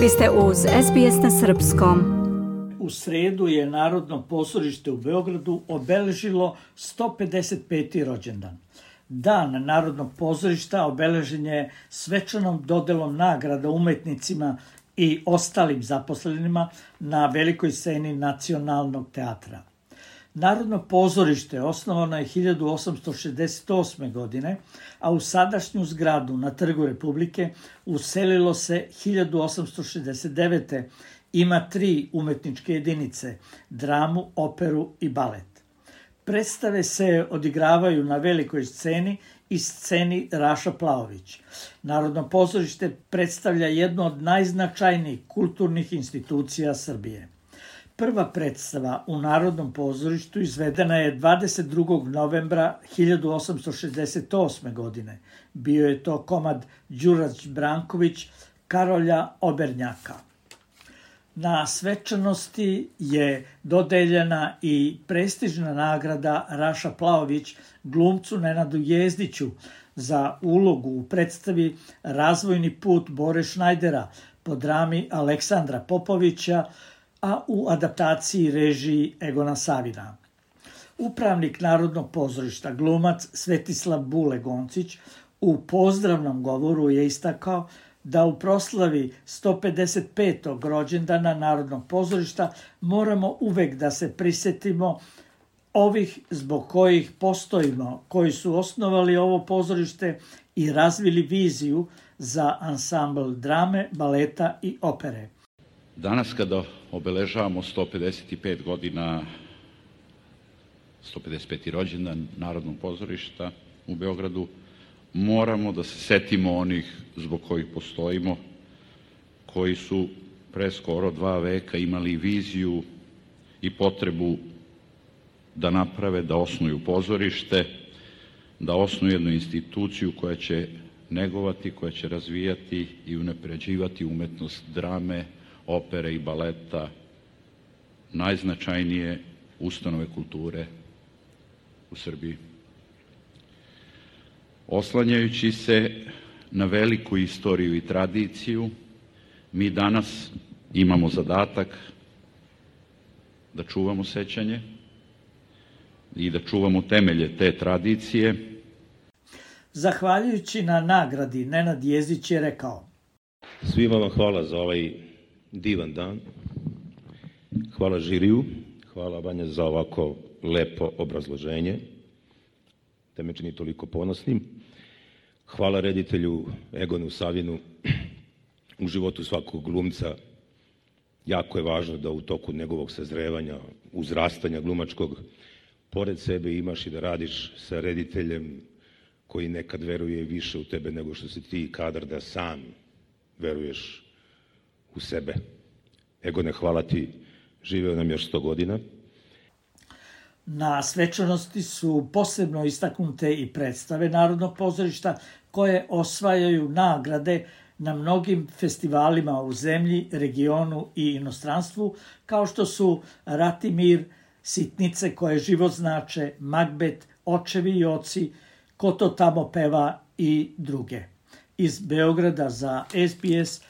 Vi ste uz SBS na Srpskom. U sredu je Narodno pozorište u Beogradu obeležilo 155. rođendan. Dan Narodnog pozorišta obeležen je svečanom dodelom nagrada umetnicima i ostalim zaposlenima na velikoj sceni Nacionalnog teatra. Narodno pozorište osnovano je 1868. godine, a u sadašnju zgradu na Trgu Republike uselilo se 1869. Ima tri umetničke jedinice, dramu, operu i balet. Predstave se odigravaju na velikoj sceni i sceni Raša Plaović. Narodno pozorište predstavlja jednu od najznačajnijih kulturnih institucija Srbije. Prva predstava u Narodnom pozorištu izvedena je 22. novembra 1868. godine. Bio je to komad Đurać Branković, Karolja Obernjaka. Na svečanosti je dodeljena i prestižna nagrada Raša Plaović glumcu Nenadu Jezdiću za ulogu u predstavi Razvojni put Bore Šnajdera po drami Aleksandra Popovića a u adaptaciji režiji Egona Savina. Upravnik Narodnog pozorišta, glumac Svetislav Bule Goncić, u pozdravnom govoru je istakao da u proslavi 155. rođendana Narodnog pozorišta moramo uvek da se prisetimo ovih zbog kojih postojimo, koji su osnovali ovo pozorište i razvili viziju za ansambl drame, baleta i opere. Danas kada obeležavamo 155 godina 155. rođendan Narodnog pozorišta u Beogradu, moramo da se setimo onih zbog kojih postojimo, koji su pre skoro dva veka imali viziju i potrebu da naprave, da osnuju pozorište, da osnuju jednu instituciju koja će negovati, koja će razvijati i unapređivati umetnost drame, opere i baleta, najznačajnije ustanove kulture u Srbiji. Oslanjajući se na veliku istoriju i tradiciju, mi danas imamo zadatak da čuvamo sećanje i da čuvamo temelje te tradicije. Zahvaljujući na nagradi, Nenad Jezić je rekao Svima vam hvala za ovaj divan dan. Hvala žiriju, hvala Vanja za ovako lepo obrazloženje, da me čini toliko ponosnim. Hvala reditelju Egonu Savinu u životu svakog glumca. Jako je važno da u toku njegovog sazrevanja, uzrastanja glumačkog, pored sebe imaš i da radiš sa rediteljem koji nekad veruje više u tebe nego što si ti kadar da sam veruješ u sebe. Egone, hvala ti, živeo nam još 100 godina. Na svečanosti su posebno istaknute i predstave Narodnog pozorišta koje osvajaju nagrade na mnogim festivalima u zemlji, regionu i inostranstvu, kao što su Ratimir, Sitnice koje život znače, Magbet, Očevi i oci, Ko to tamo peva i druge. Iz Beograda za SBS